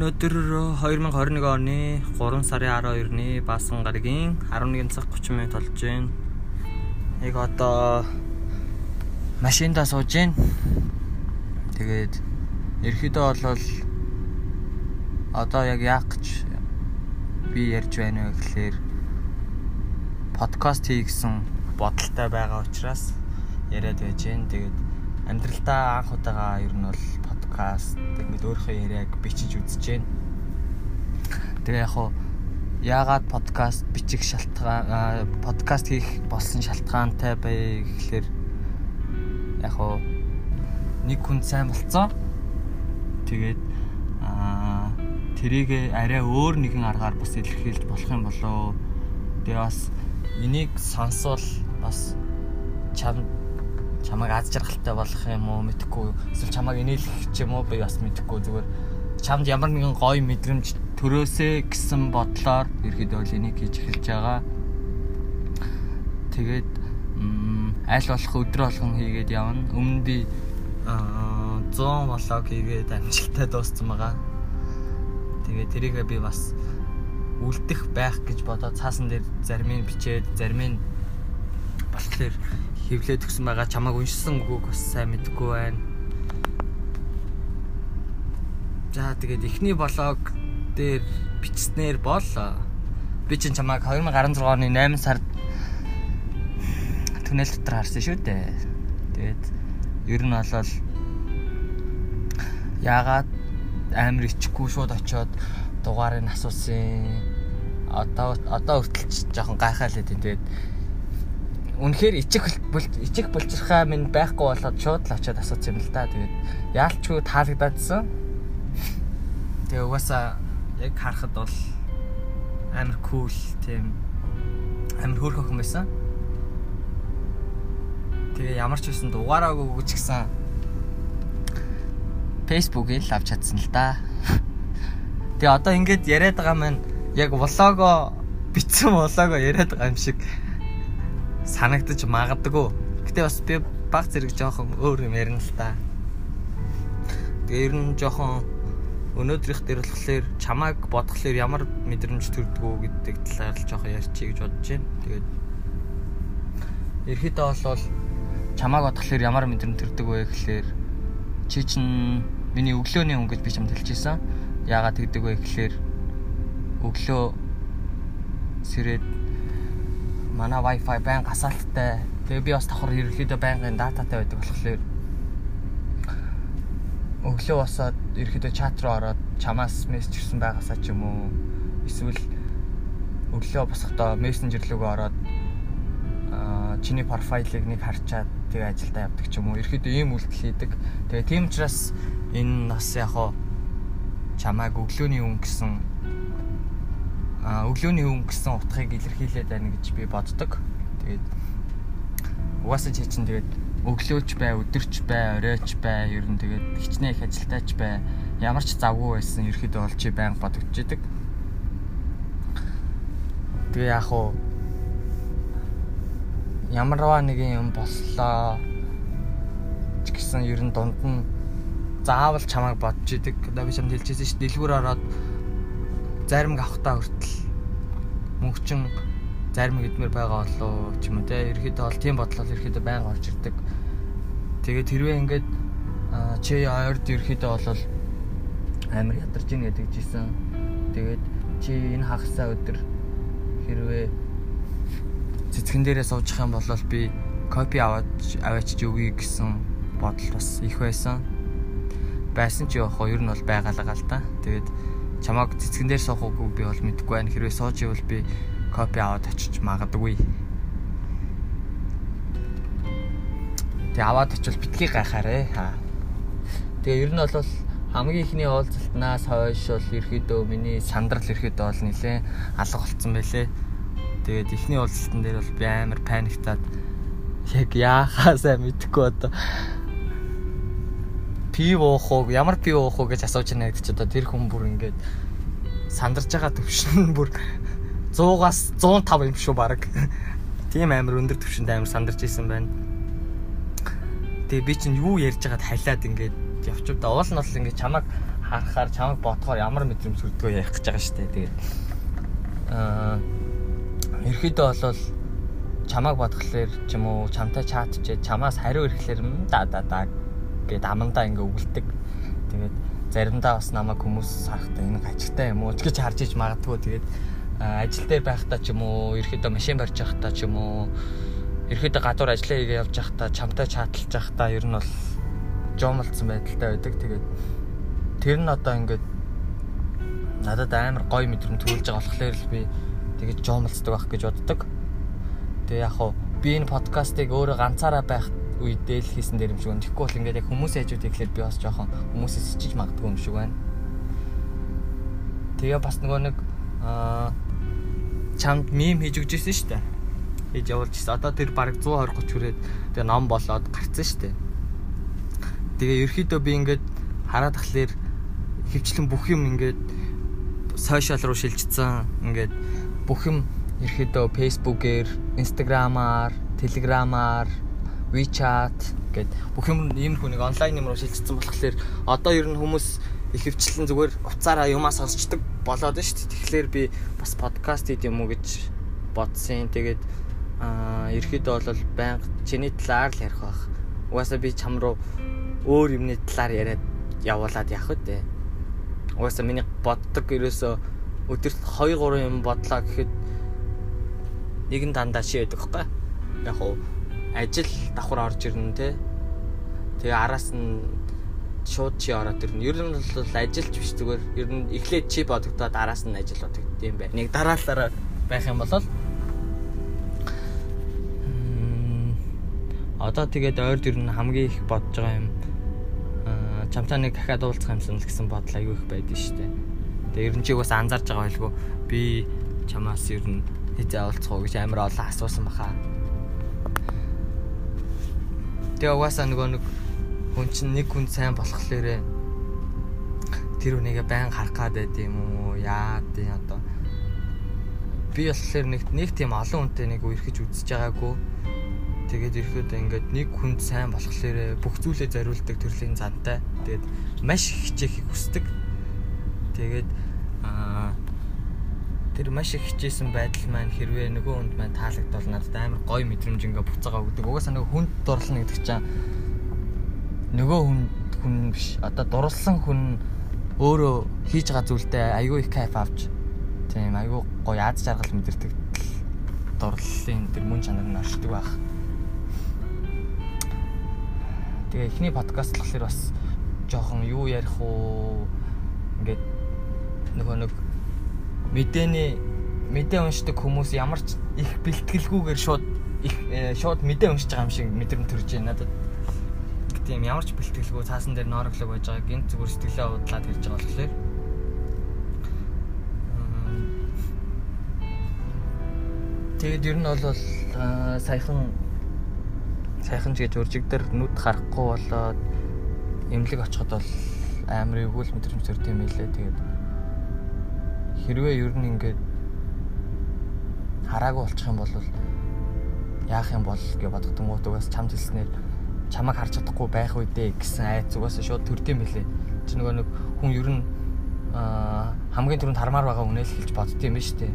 Өнөөдөр 2021 оны 3 сарын 12-ны баасан гарагийн 11 цаг 30 минут болж байна. Яг одоо машиндаа сууж байна. Тэгээд ерөөдөө болвол одоо яг яах гэж би ярьж байна вэ гэхээр подкаст хий гэсэн бодолтой байгаа учраас яриад байж гэн. Тэгээд амьдралдаа анх удаага ер нь бол подкаст ингээд өөрийнхөө яриаг бичиж үзэж гэн. Тэгээ яг хуу яагаад подкаст бичих шалтгаан подкаст хийх болсон шалтгаантай бай гэхлээр яг хуу нэг хүн сайн болцсон. Тэгээд аа тэрийг арай өөр нэгэн аргаар бас илэрхийлж болох юм болоо. Тэгээ бас энийг сонсвол бас чам чамайг аз жаргалтай болох юм уу мэдэхгүй эсвэл чамайг инээлгэх ч юм уу би бас мэдэхгүй зүгээр чамд ямар нэгэн гоё мэдрэмж төрөөсэй гэсэн бодлоор ерөөдөө энийг хийж эхэлж байгаа. Тэгээд аль болох өдрө болгон хийгээд явна. Өмнө би 100 влог хийгээд амжилттай дууссан байгаа. Тэгээд тэрийгээ би бас үлдэх байх гэж бодоод цаасан дээр зарим нь бичээд зарим нь болохоор хевлээд өгсөн байгаа чамааг уншсан үгүйг бас сайн мэдгүй байна. За тэгээд эхний блог дээр бичснээр бол би чинь чамааг 2016 оны 8 сард түнэл дотор харсан шүү дээ. Тэгээд ер нь болол яагаад амар ичгүй шууд очиод дугаарыг асуусан одоо одоо хүртэл жоохон гайхаалаад байна. Тэгээд үнэхээр ичих ичих булчирхаа минь байхгүй болоод шууд л очиод асуусан юм л да. Тэгээд яалчгүй таалагдаадсан. Тэгээ угаасаа яг харахад бол амар кул тийм амар хөөрхөн хүн байсан. Тэгээ ямар ч байсан дугаараагүй гэж гисэн Facebook-ийг л авч чадсан л да. Тэгээ одоо ингэж яриад байгаа маань яг влого бичсэн влого яриад байгаа юм шиг санагдаж магадгүй. Гэтэ бас би баг зэрэг жоохон өөр юм ярина л та. Тэгээ ер нь жоохон өнөөдрийнх дээр болохоор чамааг бодглохлоор ямар мэдрэмж төрдгөө гэдэг талаар л жоохон ярьчих гэж бодож байна. Тэгээд ерөөдөө бол чамааг бодглохлоор ямар мэдрэмж төрдөг вэ гэхлээр чи чинь миний өглөөний хүн гэж би чамд хэлчихсэн. Яагаад тэгдэг вэ гэхлээр өглөө сэрээд манай wifi байн гасаалттай. Тэгээ би бас давхар ерөөхдөө байнгын дататай байдаг болохоор өглөө босоод ерөөхдөө чат руу ороод чамаас мессеж ирсэн байгаасаа ч юм уу эсвэл өглөө босохдоо мессенжер рүүгээ ороод чиний профайлыг нэг харчаад тэгээ ажилдаа явдаг ч юм уу ерөөхдөө ийм үйлдэл хийдэг. Тэгээ тийм учраас энэ бас яг хоо чамайг өглөөний өнгө гэсэн а өглөөний өнгөсөн утгыг илэрхийлээд байна гэж би боддог. Тэгээд угаасаа чи чинь тэгээд өглөөч бай, өдөрч бай, оройч бай, ер нь тэгээд хичнээн их ажилтаач бай. Ямар ч завгүй байсан ерөөдөө бол чи байнга бодогдчихэдэг. Тэгээ яг уу ямарваа нэгэн юм боллоо ч гэсэн ер нь дунд нь заавал чамайг бодож идэг. Одоо би чамд хэлчихсэн шүү дээ. Дэлгүүр ороод заримг авахтаа хүртэл мөнгөчин зарим эдмэр байгаа болоо ч юм уу те ерөөхдөө бол тийм бодлол ерөөхдөө байнга орж ирдэг. Тэгээд тэрвээ ингээд чи ойрд ерөөхдөө бол амар ядарч ийн гэдэг жисэн. Тэгээд чи энэ хагасаа өдөр хэрвээ цэцгэн дээрээ суучих юм бол би копи аваад аваачиж өгье гэсэн бодол бас их байсан. Байсан ч яг хоо ер нь бол байгаалгаа л та. Тэгээд чамааг цэцгэн дээр суух уу би бол мэдэхгүй байна. Хэрвээ сууж ивэл би копи аваад очиж магадгүй. Тэгээ аваад очивол битгий гайхаарэ. Хаа. Тэгээ ер нь бол хамгийн ихний уулзалтнаас хойш бол ерөөдөө миний сандрал ерөөдөө бол нилээ алга болцсон байлээ. Тэгээд ихний уулзалтан дээр бол би амар паниктаад яг яахаасаа мэдэхгүй одоо пив уух уу ямар пив уух уу гэж асууж байна гэдэг чи одоо тэр хүн бүр ингээд сандарч байгаа төвшин бүр 100-аас 105 юм шүү баг. Тийм амар өндөр төвшөнд амар сандарч исэн байна. Тэгээ би чинь юу ярьж байгаад халиад ингээд явчих да. Уул нь бол ингээд чамайг харахаар чамайг бодохоор ямар мэдрэмж төрдгөө ярих гэж байгаа дээ. Тэгээд аа ерөөдөө болвол чамайг бодглохлоор ч юм уу чамтай чатчээ чамаас хариу ирэхлээр да да да гэд амандаа ингээ өгөлдөг. Тэгээд заримдаа бас намайг хүмүүс харахтаа энэ гажигтай юм уу гэж харж иж магадгүй тэгээд ажил дээр байхдаа ч юм уу ерөөдөө машин барьж байхдаа ч юм уу ерөөдөө гадуур ажиллаа хийгээ явж байхдаа чамтай чаталж байхдаа ер нь бол жоомлцсан байдалтай байдаг тэгээд тэр нь одоо ингээд надад амар гоё мэдрэмж төрүүлж байгаа болохоор л би тэгэж жоомлцдаг байх гэж боддог. Тэгээ яг хуу би энэ подкастыг өөрөө ганцаараа байх үедээ л хийсэн дээр юм шиг байна. Тэгэхгүй бол ингээд яг хүмүүсийн хажууд ихлээр би бас жоохон хүмүүсээс ичиж магадгүй юм шиг байна. Тэгээ бас нөгөө нэг аа чамд мим хийж өгч ирсэн шүү дээ. Хийж явуулж ирсэн. Одоо тэр баг 120 30 хүрээд тэгээ ном болоод гарцсан шүү дээ. Тэгээ ерөөхдөө би ингээд хараад тахлаар хөвчлэн бүх юм ингээд сошиал руу шилжчихсэн. Ингээд бүх юм ерөөхдөө Facebook-ээр, Instagram-аар, Telegram-аар WeChat гэд бүх юм ийм хүн нэг онлайн юм руу шилжчихсэн болохоор одоо ер нь хүмүүс их хвчлэн зүгээр уцаараа юмаа сонсчдаг болоод нь шүү дээ. Тэгэхээр би бас подкаст хийх юм уу гэж бодсон. Тэгээд аа ерөөдөө бол байнга чиний талаар л ярих байх. Угаасаа би чам руу өөр юмны талаар яриад явуулаад явах үү. Угаасаа миний боддог ерөөсөө өдөрт 2 3 юм бодлоо гэхэд нэг нь дандаа шийдэг хөхгүй. Яг уу ажил давхар орж ирнэ те. Тэгээ араас нь шууд чи ороод ирнэ. Ер нь бол ажилч биш зүгээр ер нь эхлээд чи бодогдоод араас нь ажил бодогдсон юм байна. Нэг дараалалаараа байх юм бол одоо тэгээд ойр дэр нь хамгийн их бодож байгаа юм чамтай нэг дахиад уулзах юмсан л гэсэн бодол аягүй их байдаг шүү дээ. Тэгээ ер нь чи бас анзаарж байгаа байлгүй би чамаас ер нь хизээ уулзах уу гэж амар олон асуусан баха. Тэгээ угаасаа нөгөө нэг хүн чинь нэг хүн сайн болохлээрээ тэр үнийгээ байн харах гад байд юм уу? Яа тий одоо? Би болохоор нэг нэг тийм олон хүнтэй нэг үерхэж үзэж байгаагүй. Тэгээд ирэхэд ингээд нэг хүн сайн болохлээрээ бүх зүйлээ зориулдаг төрлийн зантай тэгээд маш хичээхийг хүсдэг. Тэгээд аа тэр маш их хичээсэн байдал маань хэрвээ нөгөө хүнд маань таалагдвал надад амар гоё мэдрэмж ингээ буцаага өгдөг. Угаасаа нөгөө хүнд дурлна гэдэг чинь нөгөө хүн хүн биш. Одоо дурлсан хүн өөрөө хийж байгаа зүйлдээ айгүй их кайф авч тийм айгүй гоё аз жаргал мэдэрдэг дурлалын тэр мөн чанар нь оршдог байх. Тэгээ эхний подкаст болохоор бас жоохон юу ярих уу ингээд нөгөө нэг мэдээний мэдээ уншдаг хүмүүс ямар ч их бэлтгэлгүйгээр шууд их э, шууд мэдээ уншиж байгаа юм шиг мэдрэмж төрж байна надад. Тийм ямар ч бэлтгэлгүй цаасан дээр ноороглог байж байгаа гинт зүгээр сэтгэлээ удлаад ирж байгаа болохоор Тэгээд ер нь бол саяхан сайхан ч гэж уржиг дээр нүд харахгүй болоод эмнэлэг очиход бол амар эвгүүл мэдрэмж төрд юм байлээ. Тэгээд хэрвээ ер нь ингээд хараагүй болчих юм бол яах юм бол гэж бодгдсон муу тугаас чамд хэлснээр чамайг харж чадахгүй байх үедээ гэсэн айц угаас шууд төрдөм билээ. Чи нөгөө нэг хүн ер нь хамгийн түрүүнд хармаар байгаа үнэл хэлж бодд юм биш үү?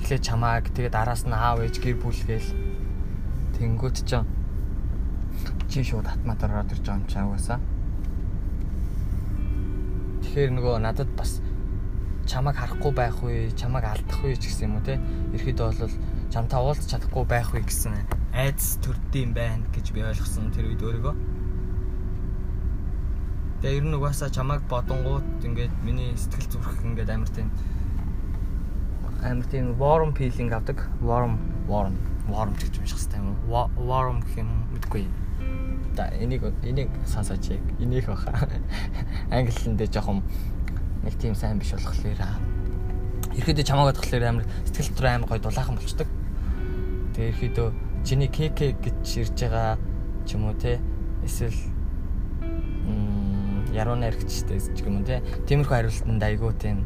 Эхлээд чамааг тэгээд араас нь аав ээж гэр бүл гээл тэнгүүт ч чи шууд хатматар ороод ирж байгаа юм чаа угаасаа. Тэгэхээр нөгөө надад бас чамайг харахгүй байх үе, чамайг алдах үе ч гэсэн юм уу те. Ерхэдөө бол чамтай уулзах чадахгүй байх үе гэсэн айдас төрдөм байна гэж би ойлгосон тэр үед өөрийгөө. Тэгээ ер нь угаасаа чамайг бодонгууд ингээд миний сэтгэл зүрх ингээд амар тийм амар тийм warm feeling авдаг. Warm, warm, warm гэж юм шиг хэвээр юм. Warm гэх юм мэдгүй. Да энийг энийг сонсооч яг. Энийг баха. Англинд дээр жоохон нэг тийм сайн биш болохоор ерөөдөө чамаагаад болохоор амар сэтгэл дотор амар гоё дулаахан болчдөг. Тэгээ ерөөдөө чиний КК гэж ирж байгаа ч юм уу те эсвэл ярууна хэрэгчтэй ч юм уу те тиймэрхүү хариултанд айгуу тийм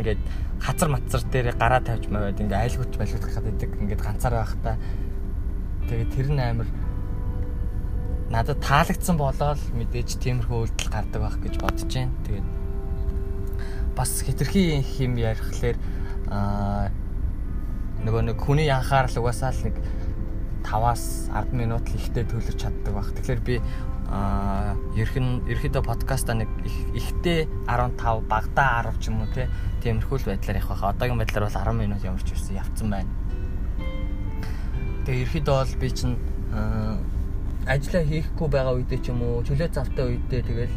ингээд хазар матсар дээр гараа тавьж маваад ингээд айлгууч байлгуулах гэдэг ингээд ганцаар байхдаа тэгээд тэр нь амар надад таалагдсан болоод мэдээж тиймэрхүү үйлдэл гардаг байх гэж бодож байна. Тэгээд бас хитрхи хим ярихлаэр аа нөгөө нэг хүний анхаарал угаасаа л нэг 5-аас 10 минут л ихтэй төлөж чаддаг баг. Тэгэхээр би аа ерхэн ерхэдөө подкаста нэг ихтэй 15 багадаа 10 ч юм уу те тиймэрхүү л байдлаар явах байхаа. Одоогийн байдлаар бол 10 минут ямарч ирсэн явцсан байна. Тэгээ ерхэдөө бол би чинь ажиллаа хийхгүй байгаа үедээ ч юм уу чөлөө завтай үедээ тэгэл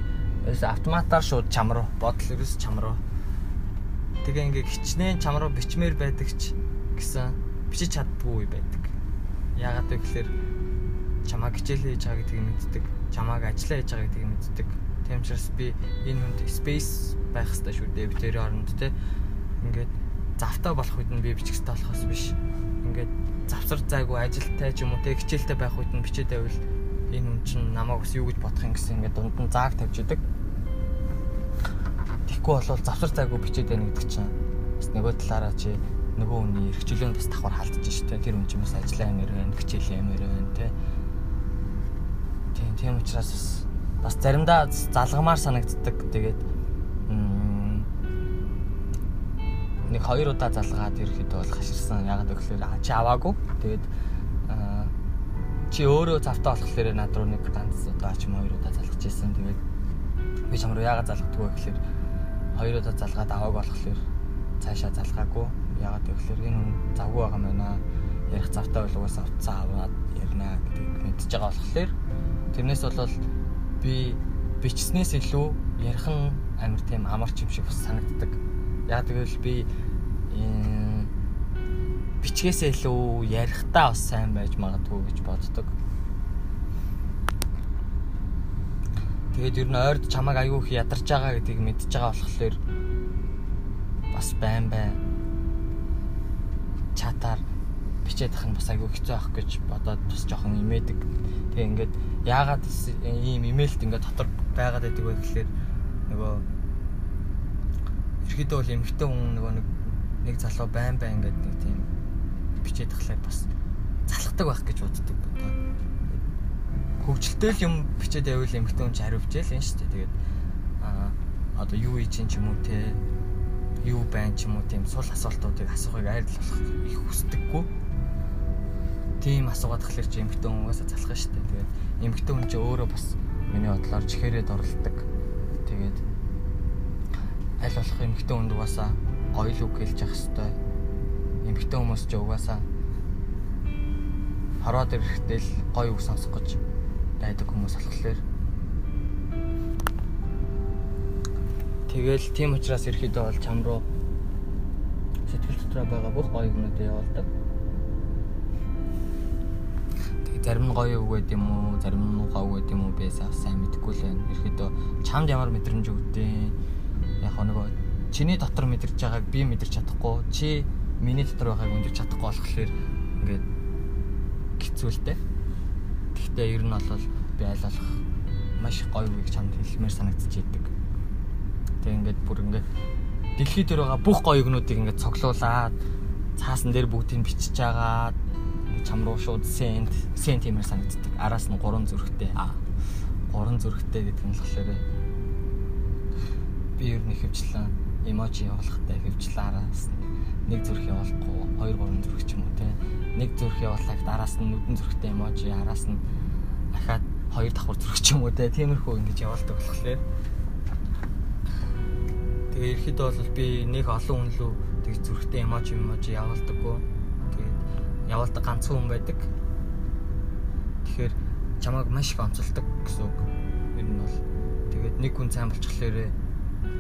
ерөөс автоматар шууд чам руу бодол ерөөс чам руу тэгээ ингээ хичнээн чам руу бичмээр байдаг ч гэсэн бичиж чаддгүй байдаг. Яагаад вэ гэхээр чамаа хичээл хийж байгаа гэдгийг мэддэг чамааг ажиллаа хийж байгаа гэдгийг мэддэг. Тийм учраас би энэ хүнд space байх хэрэгтэй шүү дээ. Би тэр оронд те ингээд завтаа болох үед нь би бичих хэрэгтэй болохоос биш. Ингээд завсар зайгүй ажилтай ч юм уу те хичээлтэй байх үед нь бичээд байвал энэ хүн чинь намайг ус юу гэж бодох юм гэсэн ингээд дунд нь зааг тавьж идэг. Тэгэхгүй болвол завсар зайгүй бичээд байна гэдэг чинь бас нөгөө талаараа чи нөгөө хүний эрхчлөөнд бас давхар халдаж штэ тэр хүн чинь бас ажиллаа юмэр байна, хичээл юмэр байна те Тийм тийм учраас бас бас заримдаа залгамаар санагддаг. Тэгээд нэг хоёр удаа залгаад ирэхэд бол хаширсан. Ягаад гэвэл чи аваагүй. Тэгээд чи өөрөө завтаа болохлээр над руу нэг ганц удаа ч юм хоёр удаа залгаж ирсэн. Тэгээд би чамруу яагаад залгадаг вэ гэхээр хоёр удаа залгаад авааг болохоор цаашаа залгаагүй. Яагаад гэвэл энэ хүн завгүй байгаа юм байна. Ярих завтаа бол угаасаа утсаа аваад ярина гэдэг мэдчихэж байгаа болохоор Тэрнээс болол би бичснээс илүү ярих нь амар тийм амарч юм шиг бас санагддаг. Яг тэгвэл би бичгээсээ илүү ярихтаа бас сайн байж магадгүй гэж боддог. Тэгээд ер нь ойрд чамайг аягүй их ядарч байгаа гэдгийг мэдж байгаа болохоор бас байн байн чатаар бичээд ах нь бас аягүй хэцүү ах гэж бодоод бас жоохон имээдэг. Тэгээ ингээд яагаад ийм имэйлт ингээд дотор байгаад байдаг вэ гэхээр нөгөө ерөөдөө бол эмхтэн хүн нөгөө нэг нэг залуу байн байн ингээд нэг тийм бичээд тахлаар бас залхдаг байх гэж боддог одоо хөгжилтэй л юм бичээд байвал эмхтэн хүн ч хариу бичээл юм шүү дээ тэгээд аа одоо юу хийж чинь ч юм уу те юу байна ч юм уу тийм сул асуултуудыг асуухыг айр л болох их хүсдэггүй тийм асуугаад тахлаар чи эмхтэн хүн угаасаа залах шүү дээ тэгээд эмэгтэй хүн чинь өөрөө бас миний бодлоор чихээрээд орлдог. Тэгээд аль болох эмэгтэй хүнд угаасаа гоё үг хэлж явах хэрэгтэй. Эмэгтэй хүмүүс ч угаасаа хараад ирэхдээ л гоё үг сонсох гэж дайдаг хүмүүс болохоор Тэгэл тийм учраас ерөөдөө бол чам руу сэтгэл дотроо байгаа бүх гоё юмнуудыг явуулдаг зарим нь гоё үг байд юм уу, зарим нь муухай үг байд юм уу байсаа сайн мэдэхгүй л байна. Ерөөдөө чамд ямар мэдрэмж өгдөө. Яг нөгөө чиний дотор мэдэрч байгааг би мэдэрч чадахгүй, чи миний дотор байгааг мэдэрч чадахгүй болохоор ингээд хэцүүлтэй. Гэхдээ ер нь бол би болох маш гоё үгийг чамд хэлмээр санагдчих идэг. Тэг ингээд бүр ингээд дэлхий дээр байгаа бүх гоё өгнүүдийг ингээд цоглуулад цаасан дээр бүгдийг бичиж агаад чам руу шууд сент сент юмэр санагддаг. Араас нь гурван зүрхтэй. А гурван зүрхтэй гэдэг нь болохоор би ер нь хөвчлэн эможи явуулахтай хөвчлэн араас нэг зүрх явуулахгүй хоёр гурван зүрх ч юм уу те нэг зүрх явуулахад араас нь нүдэн зүрхтэй эможи араас нь дахиад хоёр давхар зүрх ч юм уу те тиймэрхүү ингэж явуулдаг болохоор тэгээ ерхэд бол би нэг олон хүн лөө тэг зүрхтэй эможи эможи явуулдаггүй явуулдаг ганцхан хүн байдаг. Тэгэхээр чамайг маш их онцолдог гэсэн үг. Ер нь бол тэгээд нэг хүн сайн болчихлоорэ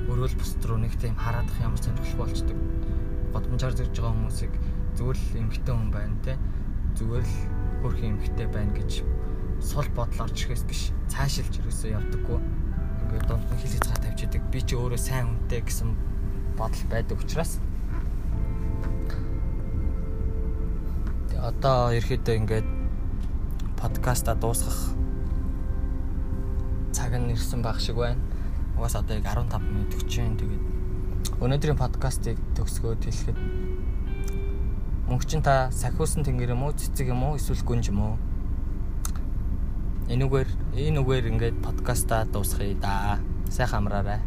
өөрөө л бусд руу нэг тийм хараадах ямар сонирхол болчдөг. Годомжаар зэрж байгаа хүмүүсийг зүгээр л эмгтэн хүн байна те. Зүгээр л хөрх эмгтэн байна гэж сул бодол орж ирэхээс биш цаашилж ерөөсөө явдаггүй. Ингээд донд нь хил хязгаар тавьж идэг. Би ч өөрөө сайн хүнтэй гэсэн бодол байдаг учраас одоо ерөөхдөө ингээд подкаста дуусгах цаг нь ирсэн байх шиг байна. Угаас одоо яг 15 минут өгч जैन. Тэгээд өнөөдрийн подкастыг төгсгөөд хэлэхэд мөнгө чин та сахиусан тэнгэр юм уу, цэцэг юм уу, эсвэл гүнж юм уу? Энэгээр энэ үгээр ингээд подкастаа дуусгая да. Сайхан амраарай.